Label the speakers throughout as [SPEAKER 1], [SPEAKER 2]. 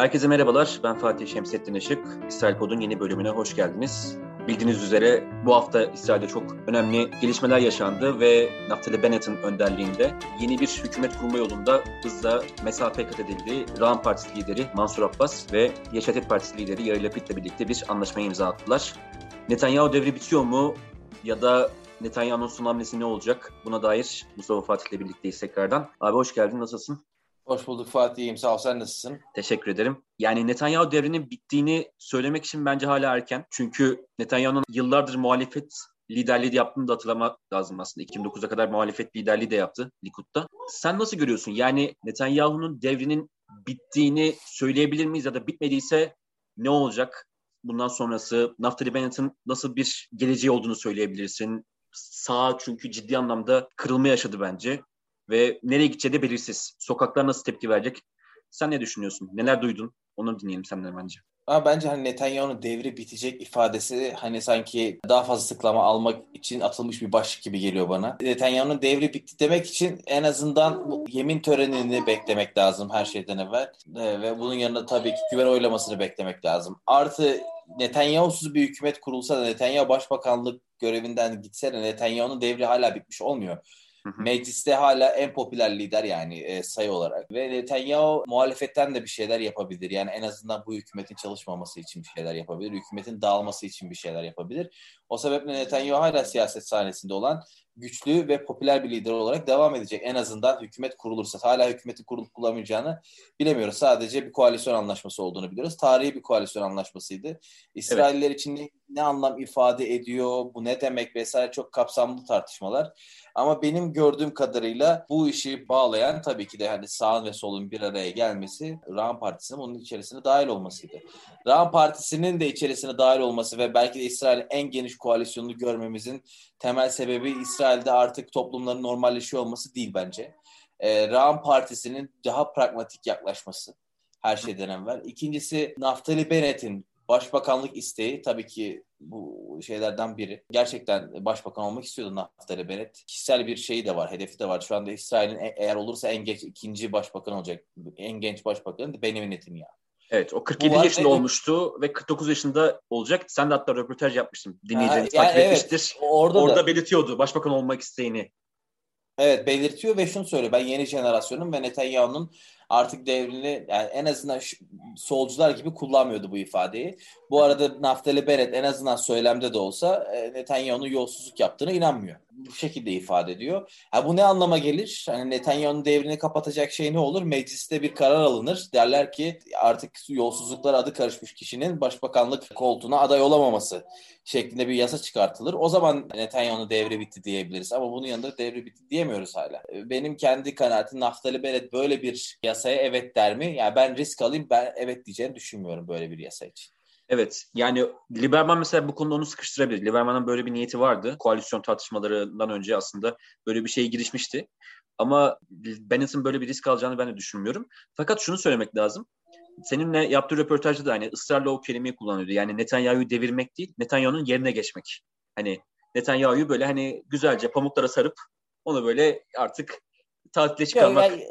[SPEAKER 1] Herkese merhabalar. Ben Fatih Şemsettin Işık. İsrail Pod'un yeni bölümüne hoş geldiniz. Bildiğiniz üzere bu hafta İsrail'de çok önemli gelişmeler yaşandı ve Naftali Bennett'in önderliğinde yeni bir hükümet kurma yolunda hızla mesafe kat edildi. Ra'am Partisi lideri Mansur Abbas ve Yeşatet Partisi lideri Yair Lapid'le birlikte bir anlaşmaya imza attılar. Netanyahu devri bitiyor mu ya da Netanyahu'nun son hamlesi ne olacak? Buna dair Mustafa Fatih'le birlikteyiz tekrardan. Abi hoş geldin, nasılsın?
[SPEAKER 2] Hoş bulduk Fatih, iyiyim. Sağ ol. Sen nasılsın?
[SPEAKER 1] Teşekkür ederim. Yani Netanyahu devrinin bittiğini söylemek için bence hala erken. Çünkü Netanyahu'nun yıllardır muhalefet liderliği de yaptığını da hatırlamak lazım aslında. 2009'a kadar muhalefet liderliği de yaptı Likud'da. Sen nasıl görüyorsun? Yani Netanyahu'nun devrinin bittiğini söyleyebilir miyiz ya da bitmediyse ne olacak? Bundan sonrası Naftali Bennett'in nasıl bir geleceği olduğunu söyleyebilirsin. Sağ çünkü ciddi anlamda kırılma yaşadı bence ve nereye gideceği de belirsiz. Sokaklar nasıl tepki verecek? Sen ne düşünüyorsun? Neler duydun? Onu dinleyelim senden bence.
[SPEAKER 2] Ama bence hani Netanyahu'nun devri bitecek ifadesi hani sanki daha fazla sıklama almak için atılmış bir başlık gibi geliyor bana. Netanyahu'nun devri bitti demek için en azından bu yemin törenini beklemek lazım her şeyden evvel. Ee, ve bunun yanında tabii ki güven oylamasını beklemek lazım. Artı Netanyahu'suz bir hükümet kurulsa da Netanyahu başbakanlık görevinden gitse de Netanyahu'nun devri hala bitmiş olmuyor. Mecliste hala en popüler lider yani e, sayı olarak. Ve Netanyahu muhalefetten de bir şeyler yapabilir. Yani en azından bu hükümetin çalışmaması için bir şeyler yapabilir. Hükümetin dağılması için bir şeyler yapabilir. O sebeple Netanyahu hala siyaset sahnesinde olan güçlü ve popüler bir lider olarak devam edecek. En azından hükümet kurulursa. Hala hükümeti kurulup kuramayacağını bilemiyoruz. Sadece bir koalisyon anlaşması olduğunu biliyoruz. Tarihi bir koalisyon anlaşmasıydı. İsrailler evet. için ne, ne anlam ifade ediyor, bu ne demek vesaire çok kapsamlı tartışmalar. Ama benim gördüğüm kadarıyla bu işi bağlayan tabii ki de hani sağın ve solun bir araya gelmesi Ram Partisi'nin onun içerisine dahil olmasıydı. Ram Partisi'nin de içerisine dahil olması ve belki de İsrail'in en geniş koalisyonunu görmemizin temel sebebi İsrail'de artık toplumların normalleşiyor olması değil bence. Ee, Ram Partisi'nin daha pragmatik yaklaşması her şeyden evvel. İkincisi Naftali Bennett'in başbakanlık isteği tabii ki bu şeylerden biri. Gerçekten başbakan olmak istiyordu Naftali Bennett. Kişisel bir şeyi de var, hedefi de var. Şu anda İsrail'in e, eğer olursa en genç ikinci başbakan olacak. En genç başbakan Benjamin Netanyahu.
[SPEAKER 1] Evet o 47 Bu yaşında var, olmuştu ve 49 yaşında olacak. Sen de hatta röportaj yapmıştın. Dinleyicileriniz yani takip evet, etmiştir. Orada, orada da. belirtiyordu başbakan olmak isteğini.
[SPEAKER 2] Evet belirtiyor ve şunu söylüyor. Ben yeni jenerasyonun ve Netanyahu'nun artık devrini yani en azından şu, solcular gibi kullanmıyordu bu ifadeyi. Bu arada Naftali Bennett en azından söylemde de olsa e, Netanyahu'nun yolsuzluk yaptığına inanmıyor. Bu şekilde ifade ediyor. Ha, bu ne anlama gelir? Hani Netanyahu'nun devrini kapatacak şey ne olur? Mecliste bir karar alınır. Derler ki artık yolsuzluklar adı karışmış kişinin başbakanlık koltuğuna aday olamaması şeklinde bir yasa çıkartılır. O zaman Netanyahu'nun devri bitti diyebiliriz. Ama bunun yanında devri bitti diyemiyoruz hala. Benim kendi kanaatim Naftali Bennett böyle bir yasaya evet der mi? Yani ben risk alayım ben evet diyeceğini düşünmüyorum böyle bir yasa için.
[SPEAKER 1] Evet yani Liberman mesela bu konuda onu sıkıştırabilir. Liberman'ın böyle bir niyeti vardı. Koalisyon tartışmalarından önce aslında böyle bir şeye girişmişti. Ama Bennett'in böyle bir risk alacağını ben de düşünmüyorum. Fakat şunu söylemek lazım. Seninle yaptığı röportajda da hani ısrarla o kelimeyi kullanıyordu. Yani Netanyahu'yu devirmek değil, Netanyahu'nun yerine geçmek. Hani Netanyahu'yu böyle hani güzelce pamuklara sarıp onu böyle artık tatile çıkarmak. Yani,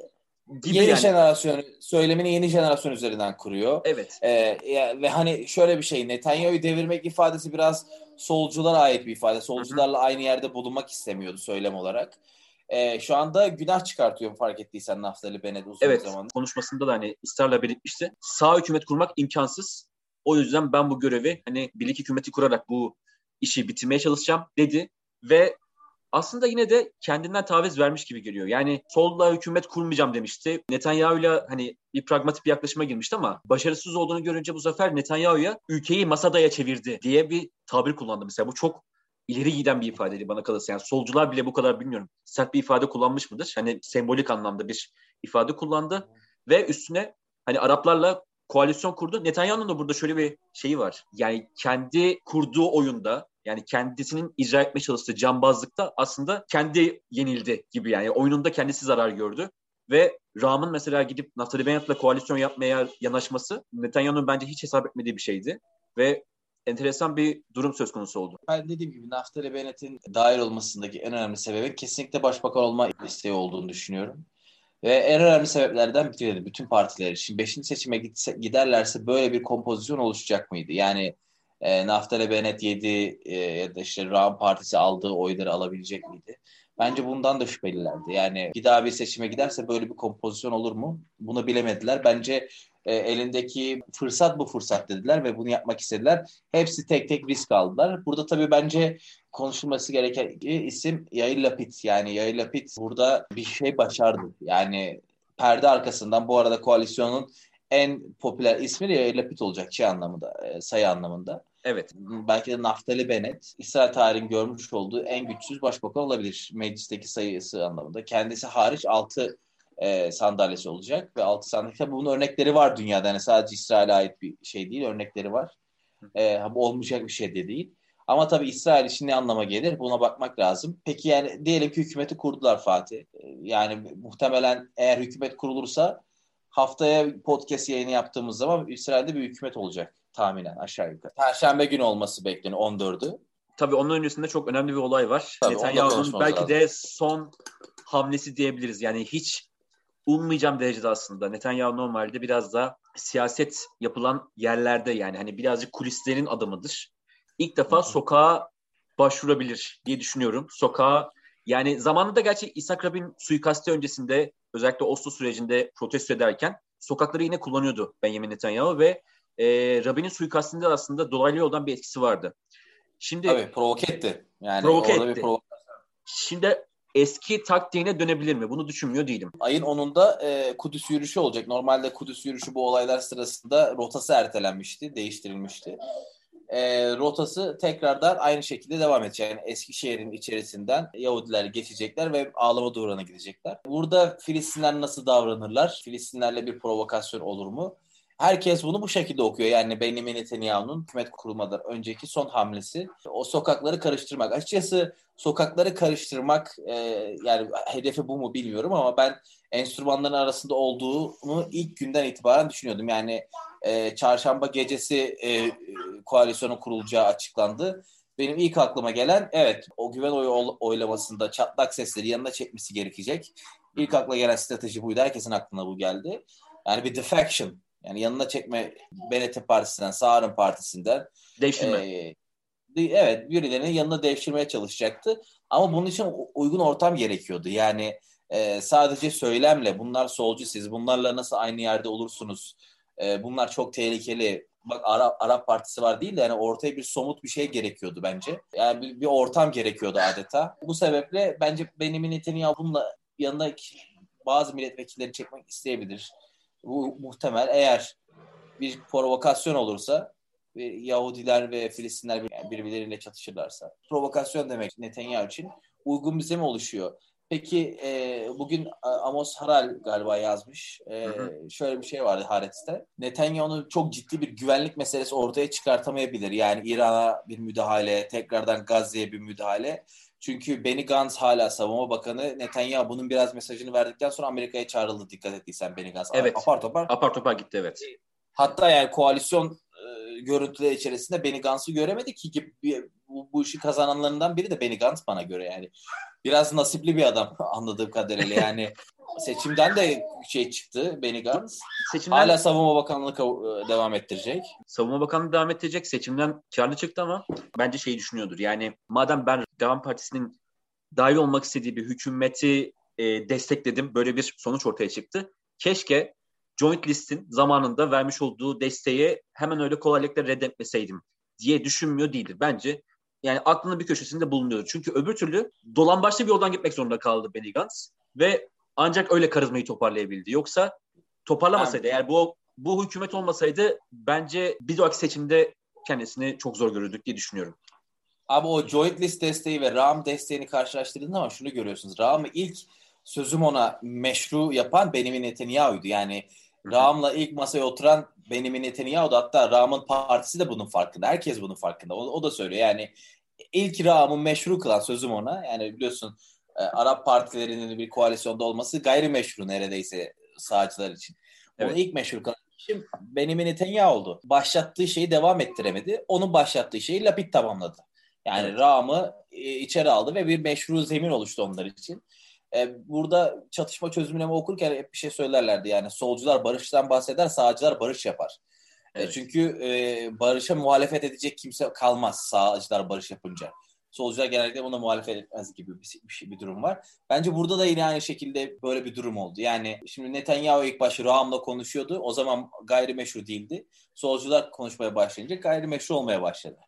[SPEAKER 2] gibi yeni yani. jenerasyon söylemini yeni jenerasyon üzerinden kuruyor.
[SPEAKER 1] Evet.
[SPEAKER 2] Ee, ve hani şöyle bir şey Netanyahu'yu devirmek ifadesi biraz solculara ait bir ifade. Solcularla Hı-hı. aynı yerde bulunmak istemiyordu söylem olarak. Ee, şu anda günah çıkartıyor fark ettiysen Naftali Bennett uzun
[SPEAKER 1] evet,
[SPEAKER 2] zaman.
[SPEAKER 1] Evet konuşmasında da hani ısrarla belirtmişti. Sağ hükümet kurmak imkansız. O yüzden ben bu görevi hani birlik hükümeti kurarak bu işi bitirmeye çalışacağım dedi. Ve aslında yine de kendinden taviz vermiş gibi geliyor. Yani solda hükümet kurmayacağım demişti. Netanyahu'yla hani bir pragmatik bir yaklaşıma girmişti ama başarısız olduğunu görünce bu sefer Netanyahu'ya ülkeyi masadaya çevirdi diye bir tabir kullandı. Mesela bu çok ileri giden bir ifadeydi bana kalırsa. Yani solcular bile bu kadar bilmiyorum. Sert bir ifade kullanmış mıdır? Hani sembolik anlamda bir ifade kullandı. Ve üstüne hani Araplarla koalisyon kurdu. Netanyahu'nun da burada şöyle bir şeyi var. Yani kendi kurduğu oyunda yani kendisinin icra etmeye çalıştığı cambazlıkta aslında kendi yenildi gibi yani oyununda kendisi zarar gördü. Ve Ram'ın mesela gidip Naftali Bennett'la koalisyon yapmaya yanaşması Netanyahu'nun bence hiç hesap etmediği bir şeydi. Ve enteresan bir durum söz konusu oldu.
[SPEAKER 2] Ben dediğim gibi Naftali Bennett'in dahil olmasındaki en önemli sebebi kesinlikle başbakan olma isteği olduğunu düşünüyorum. Ve en önemli sebeplerden biri bütün partiler için. Beşinci seçime gitse, giderlerse böyle bir kompozisyon oluşacak mıydı? Yani e, Naftali Bennett yedi e, ya da işte Ram Partisi aldığı oyları alabilecek miydi? Bence bundan da şüphelilerdi. Yani bir daha bir seçime giderse böyle bir kompozisyon olur mu? Bunu bilemediler. Bence e, elindeki fırsat bu fırsat dediler ve bunu yapmak istediler. Hepsi tek tek risk aldılar. Burada tabii bence konuşulması gereken isim Yair Lapid. Yani Yair Lapid burada bir şey başardı. Yani perde arkasından bu arada koalisyonun en popüler ismi de Yair Lapid olacak şey anlamında, e, sayı anlamında.
[SPEAKER 1] Evet.
[SPEAKER 2] Belki de Naftali Bennett İsrail tarihinin görmüş olduğu en güçsüz başbakan olabilir meclisteki sayısı anlamında. Kendisi hariç 6 e, sandalyesi olacak ve 6 sandalye. Bunun örnekleri var dünyada. Yani sadece İsrail'e ait bir şey değil. Örnekleri var. E, bu olmayacak bir şey de değil. Ama tabii İsrail için ne anlama gelir? Buna bakmak lazım. Peki yani diyelim ki hükümeti kurdular Fatih. E, yani muhtemelen eğer hükümet kurulursa haftaya podcast yayını yaptığımız zaman İsrail'de bir hükümet olacak tahminen aşağı yukarı. Perşembe günü olması bekleniyor 14'ü.
[SPEAKER 1] Tabii onun öncesinde çok önemli bir olay var. Netanyahu'nun belki lazım. de son hamlesi diyebiliriz. Yani hiç ummayacağım derecede aslında. Netanyahu normalde biraz da siyaset yapılan yerlerde yani hani birazcık kulislerin adamıdır. İlk defa Hı-hı. sokağa başvurabilir diye düşünüyorum. Sokağa yani zamanında gerçi İshak Rabin suikasti öncesinde özellikle Oslo sürecinde protesto ederken sokakları yine kullanıyordu Benjamin Netanyahu ve e, Rabin'in suikastinde aslında dolaylı yoldan bir etkisi vardı.
[SPEAKER 2] Şimdi Tabii provoke etti. Yani
[SPEAKER 1] provoke etti. Bir provokasyon. Şimdi eski taktiğine dönebilir mi? Bunu düşünmüyor değilim.
[SPEAKER 2] Ayın 10'unda e, Kudüs yürüyüşü olacak. Normalde Kudüs yürüyüşü bu olaylar sırasında rotası ertelenmişti, değiştirilmişti. E, rotası tekrardan aynı şekilde devam edecek. Yani Eskişehir'in içerisinden Yahudiler geçecekler ve ağlama duvarına gidecekler. Burada Filistinler nasıl davranırlar? Filistinlerle bir provokasyon olur mu? Herkes bunu bu şekilde okuyor. Yani Benjamin Netanyahu'nun hükümet kurulmadan önceki son hamlesi o sokakları karıştırmak. Açıkçası sokakları karıştırmak e, yani hedefi bu mu bilmiyorum ama ben enstrümanların arasında olduğunu ilk günden itibaren düşünüyordum. Yani e, çarşamba gecesi e, koalisyonun kurulacağı açıklandı. Benim ilk aklıma gelen evet o güven oyu oylamasında çatlak sesleri yanına çekmesi gerekecek. İlk akla gelen strateji buydu. Herkesin aklına bu geldi. Yani bir defection yani yanına çekme BNT Partisi'nden, Sağır'ın Partisi'nden.
[SPEAKER 1] Devşirme. E,
[SPEAKER 2] evet birilerinin yanına devşirmeye çalışacaktı. Ama bunun için uygun ortam gerekiyordu. Yani e, sadece söylemle bunlar solcu siz bunlarla nasıl aynı yerde olursunuz? E, bunlar çok tehlikeli. Bak Arap, Arap Partisi var değil de yani ortaya bir somut bir şey gerekiyordu bence. Yani bir, bir ortam gerekiyordu adeta. Bu sebeple bence Benjamin Netanyahu bununla yanına bazı milletvekilleri çekmek isteyebilir. Bu muhtemel. Eğer bir provokasyon olursa Yahudiler ve Filistinler birbirleriyle çatışırlarsa. Provokasyon demek Netanyahu için uygun bir zemin oluşuyor. Peki e, bugün Amos Haral galiba yazmış. E, hı hı. Şöyle bir şey vardı Haaretz'te. Netanyahu'nun çok ciddi bir güvenlik meselesi ortaya çıkartamayabilir. Yani İran'a bir müdahale, tekrardan Gazze'ye bir müdahale. Çünkü Benny Gantz hala savunma bakanı. Netanyahu bunun biraz mesajını verdikten sonra Amerika'ya çağrıldı dikkat ettiysen Benny Gantz.
[SPEAKER 1] Evet. Apar topar. Apar topar gitti evet.
[SPEAKER 2] Hatta yani koalisyon görüntüleri içerisinde Benny Gantz'ı göremedik ki bu, bu işi kazananlarından biri de Benny Gantz bana göre yani. Biraz nasipli bir adam anladığım kadarıyla yani. Seçimden de şey çıktı Benny Gantz. Seçimden... Hala Savunma Bakanlığı e, devam ettirecek.
[SPEAKER 1] Savunma Bakanlığı devam ettirecek. Seçimden karlı çıktı ama bence şeyi düşünüyordur. Yani madem ben Devam Partisi'nin dahil olmak istediği bir hükümeti e, destekledim. Böyle bir sonuç ortaya çıktı. Keşke Joint List'in zamanında vermiş olduğu desteği hemen öyle kolaylıkla reddetmeseydim diye düşünmüyor değildir. Bence yani aklının bir köşesinde bulunuyor. Çünkü öbür türlü dolan başlı bir yoldan gitmek zorunda kaldı Benny Gantz ve ancak öyle karizmayı toparlayabildi. Yoksa toparlamasaydı eğer bu bu hükümet olmasaydı bence bir dahaki seçimde kendisini çok zor görürdük diye düşünüyorum.
[SPEAKER 2] Abi o joint list desteği ve RAM desteğini karşılaştırdığında ama şunu görüyorsunuz. Ram'ı ilk sözüm ona meşru yapan Benjamin Netanyahu'ydu. Yani Ram'la ilk masaya oturan Benjamin Netanyahu'du. Hatta Ram'ın partisi de bunun farkında. Herkes bunun farkında. O, o da söylüyor. Yani ilk Ram'ı meşru kılan sözüm ona. Yani biliyorsun e, Arap partilerinin bir koalisyonda olması gayrimeşru neredeyse sağcılar için. Evet. Onu ilk meşru kılan kişi Benjamin Netanyahu oldu. Başlattığı şeyi devam ettiremedi. Onun başlattığı şeyi Lapid tamamladı. Yani evet. Ram'ı e, içeri aldı ve bir meşru zemin oluştu onlar için. E, burada çatışma çözümleme okurken hep bir şey söylerlerdi. Yani solcular barıştan bahseder, sağcılar barış yapar. E, evet. E, çünkü e, barışa muhalefet edecek kimse kalmaz sağcılar barış yapınca. Solcular genellikle buna muhalefet etmez gibi bir, bir, şey, bir durum var. Bence burada da yine aynı şekilde böyle bir durum oldu. Yani şimdi Netanyahu ilk başta Raham'la konuşuyordu. O zaman gayrimeşru değildi. Solcular konuşmaya başlayınca gayrimeşru olmaya başladı.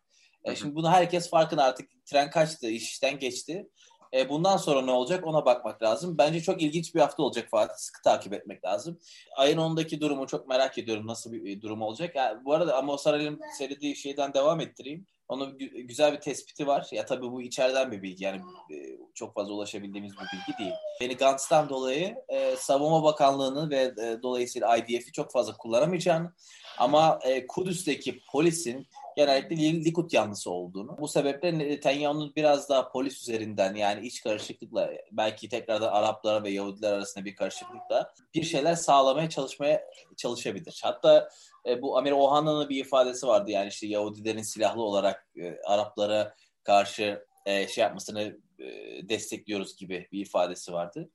[SPEAKER 2] E, şimdi bunu herkes farkında artık tren kaçtı, işten geçti. E, bundan sonra ne olacak ona bakmak lazım. Bence çok ilginç bir hafta olacak Fatih. Sıkı takip etmek lazım. Ayın 10'daki durumu çok merak ediyorum. Nasıl bir durum olacak. Yani bu arada Amos Aral'in söylediği şeyden devam ettireyim. Onun güzel bir tespiti var. Ya tabii bu içeriden bir bilgi. Yani e, çok fazla ulaşabildiğimiz bir bilgi değil. Beni Gantz'tan dolayı e, Savunma Bakanlığı'nı ve e, dolayısıyla IDF'i çok fazla kullanamayacağını ama e, Kudüs'teki polisin genellikle Likud yanlısı olduğunu. Bu sebeple Netanyahu'nun biraz daha polis üzerinden yani iç karışıklıkla belki tekrardan Araplara ve Yahudiler arasında bir karışıklıkla bir şeyler sağlamaya çalışmaya çalışabilir. Hatta e, bu Amir Ohan'ın bir ifadesi vardı yani işte Yahudilerin silahlı olarak e, Araplara karşı e, şey yapmasını e, destekliyoruz gibi bir ifadesi vardı.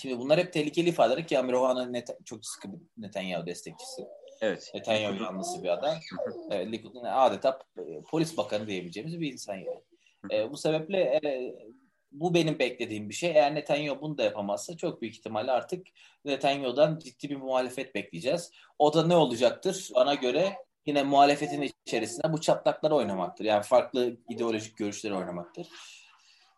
[SPEAKER 2] Şimdi bunlar hep tehlikeli ifadeler ki Amir Ohan'ın net, çok sıkı bir Netanyahu destekçisi. Evet. Netanyahu yanlısı bir adam. evet, Likud'un adeta e, polis bakanı diyebileceğimiz bir insan yani. E, bu sebeple e, bu benim beklediğim bir şey. Eğer Netanyahu bunu da yapamazsa çok büyük ihtimalle artık Netanyahu'dan ciddi bir muhalefet bekleyeceğiz. O da ne olacaktır? Bana göre yine muhalefetin içerisinde bu çatlakları oynamaktır. Yani farklı ideolojik görüşleri oynamaktır.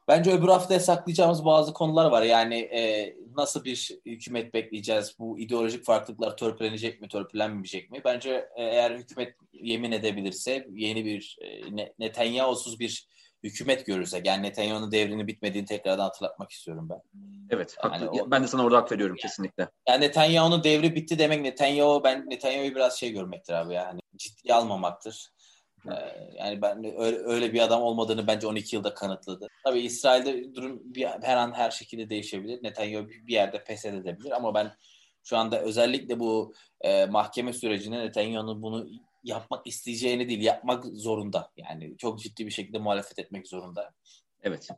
[SPEAKER 2] Bence öbür hafta saklayacağımız bazı konular var. Yani e, nasıl bir hükümet bekleyeceğiz? Bu ideolojik farklılıklar törpülenecek mi, törpülenmeyecek mi? Bence e, eğer hükümet yemin edebilirse yeni bir e, Netanyahu'suz bir hükümet görürsek yani Netanyahu'nun devrinin bitmediğini tekrardan hatırlatmak istiyorum ben.
[SPEAKER 1] Evet. Yani o, ben de sana orada hak veriyorum kesinlikle.
[SPEAKER 2] Yani Netanyahu'nun devri bitti demek Netanyahu ben Netanyahu'yu biraz şey görmektir abi yani ciddiye almamaktır. Ee, yani ben öyle, öyle bir adam olmadığını bence 12 yılda kanıtladı. Tabii İsrail'de durum bir, her an her şekilde değişebilir. Netanyahu bir yerde pes edebilir ama ben şu anda özellikle bu e, mahkeme sürecinde Netanyahu'nun bunu yapmak isteyeceğini değil, yapmak zorunda. Yani çok ciddi bir şekilde muhalefet etmek zorunda.
[SPEAKER 1] Evet.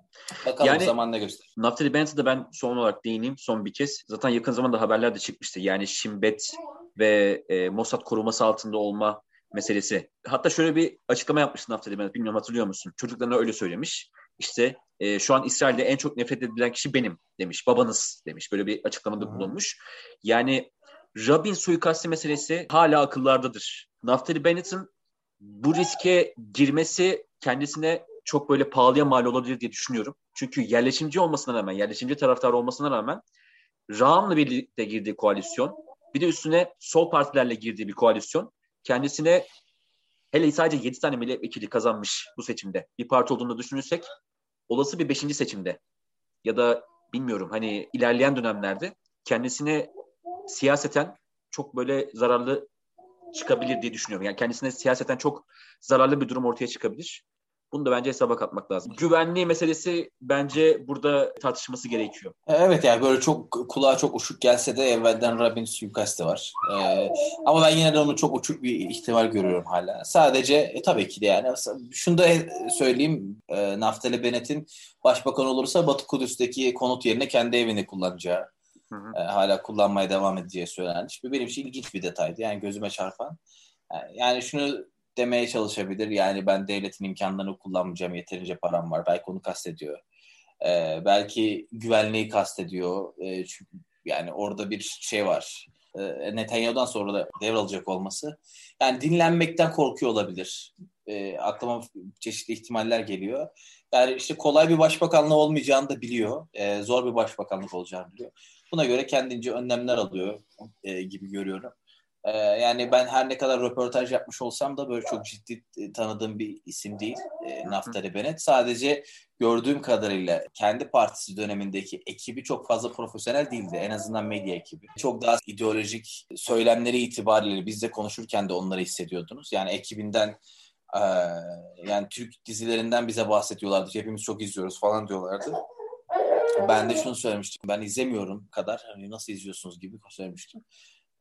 [SPEAKER 2] Bakalım yani, zaman ne gösterir.
[SPEAKER 1] Naftali Bennett'e de ben son olarak değineyim son bir kez. Zaten yakın zamanda haberler de çıkmıştı. Yani Şimbet ve e, Mossad koruması altında olma meselesi. Hatta şöyle bir açıklama yapmıştı Naftali Bennett. Bilmiyorum hatırlıyor musun? Çocuklarına öyle söylemiş. İşte e, şu an İsrail'de en çok nefret edilen kişi benim demiş. Babanız demiş. Böyle bir açıklamada bulunmuş. Yani Rabin suikasti meselesi hala akıllardadır. Naftali Bennett'in bu riske girmesi kendisine çok böyle pahalıya mal olabilir diye düşünüyorum. Çünkü yerleşimci olmasına rağmen, yerleşimci taraftar olmasına rağmen Raham'la birlikte girdiği koalisyon, bir de üstüne sol partilerle girdiği bir koalisyon kendisine hele sadece 7 tane milletvekili kazanmış bu seçimde bir parti olduğunu düşünürsek olası bir 5. seçimde ya da bilmiyorum hani ilerleyen dönemlerde kendisine siyaseten çok böyle zararlı çıkabilir diye düşünüyorum. Yani kendisine siyaseten çok zararlı bir durum ortaya çıkabilir. Bunu da bence hesaba katmak lazım. Güvenliği meselesi bence burada tartışması gerekiyor.
[SPEAKER 2] Evet yani böyle çok kulağa çok uçuk gelse de evvelden Rabin suikasti var. Ee, ama ben yine de onu çok uçuk bir ihtimal görüyorum hala. Sadece e, tabii ki de yani şunu da söyleyeyim e, Naftali Bennett'in başbakan olursa Batı Kudüs'teki konut yerine kendi evini kullanacağı hı hı. E, hala kullanmaya devam edeceği söylenmiş. Bu benim için ilginç bir detaydı yani gözüme çarpan. Yani şunu demeye çalışabilir. Yani ben devletin imkanlarını kullanmayacağım. Yeterince param var. Belki onu kastediyor. Ee, belki güvenliği kastediyor. Ee, çünkü yani orada bir şey var. Ee, Netanyahu'dan sonra da devralacak olması. Yani dinlenmekten korkuyor olabilir. Ee, aklıma çeşitli ihtimaller geliyor. Yani işte kolay bir başbakanlığı olmayacağını da biliyor. Ee, zor bir başbakanlık olacağını biliyor. Buna göre kendince önlemler alıyor e, gibi görüyorum. Ee, yani ben her ne kadar röportaj yapmış olsam da böyle çok ciddi e, tanıdığım bir isim değil e, Naftali Bennett. Sadece gördüğüm kadarıyla kendi partisi dönemindeki ekibi çok fazla profesyonel değildi. En azından medya ekibi. Çok daha ideolojik söylemleri itibariyle biz de konuşurken de onları hissediyordunuz. Yani ekibinden e, yani Türk dizilerinden bize bahsediyorlardı. Hepimiz çok izliyoruz falan diyorlardı. Ben de şunu söylemiştim. Ben izlemiyorum kadar. Hani nasıl izliyorsunuz gibi söylemiştim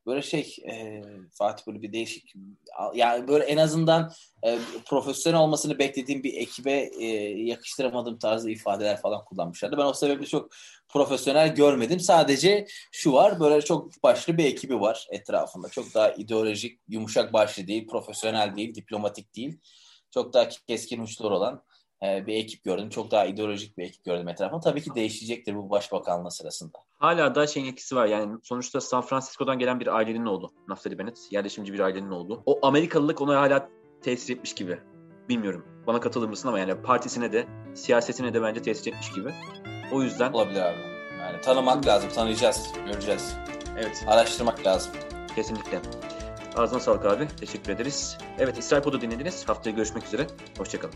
[SPEAKER 2] böyle şey e, Fatih böyle bir değişik yani böyle en azından e, profesyonel olmasını beklediğim bir ekibe e, yakıştıramadığım tarzda ifadeler falan kullanmışlardı. Ben o sebeple çok profesyonel görmedim. Sadece şu var böyle çok başlı bir ekibi var etrafında. Çok daha ideolojik, yumuşak başlı değil, profesyonel değil, diplomatik değil. Çok daha keskin uçlar olan e, bir ekip gördüm. Çok daha ideolojik bir ekip gördüm etrafında. Tabii ki değişecektir bu başbakanlığı sırasında.
[SPEAKER 1] Hala da şeyin etkisi var. Yani sonuçta San Francisco'dan gelen bir ailenin oğlu. Naftali Bennett. Yerleşimci bir ailenin oğlu. O Amerikalılık ona hala tesir etmiş gibi. Bilmiyorum. Bana katılır mısın ama yani partisine de siyasetine de bence tesir etmiş gibi. O yüzden...
[SPEAKER 2] Olabilir abi. Yani tanımak lazım. Tanıyacağız. Göreceğiz.
[SPEAKER 1] Evet.
[SPEAKER 2] Araştırmak lazım.
[SPEAKER 1] Kesinlikle. Ağzına sağlık abi. Teşekkür ederiz. Evet İsrail Pod'u dinlediniz. Haftaya görüşmek üzere. Hoşçakalın.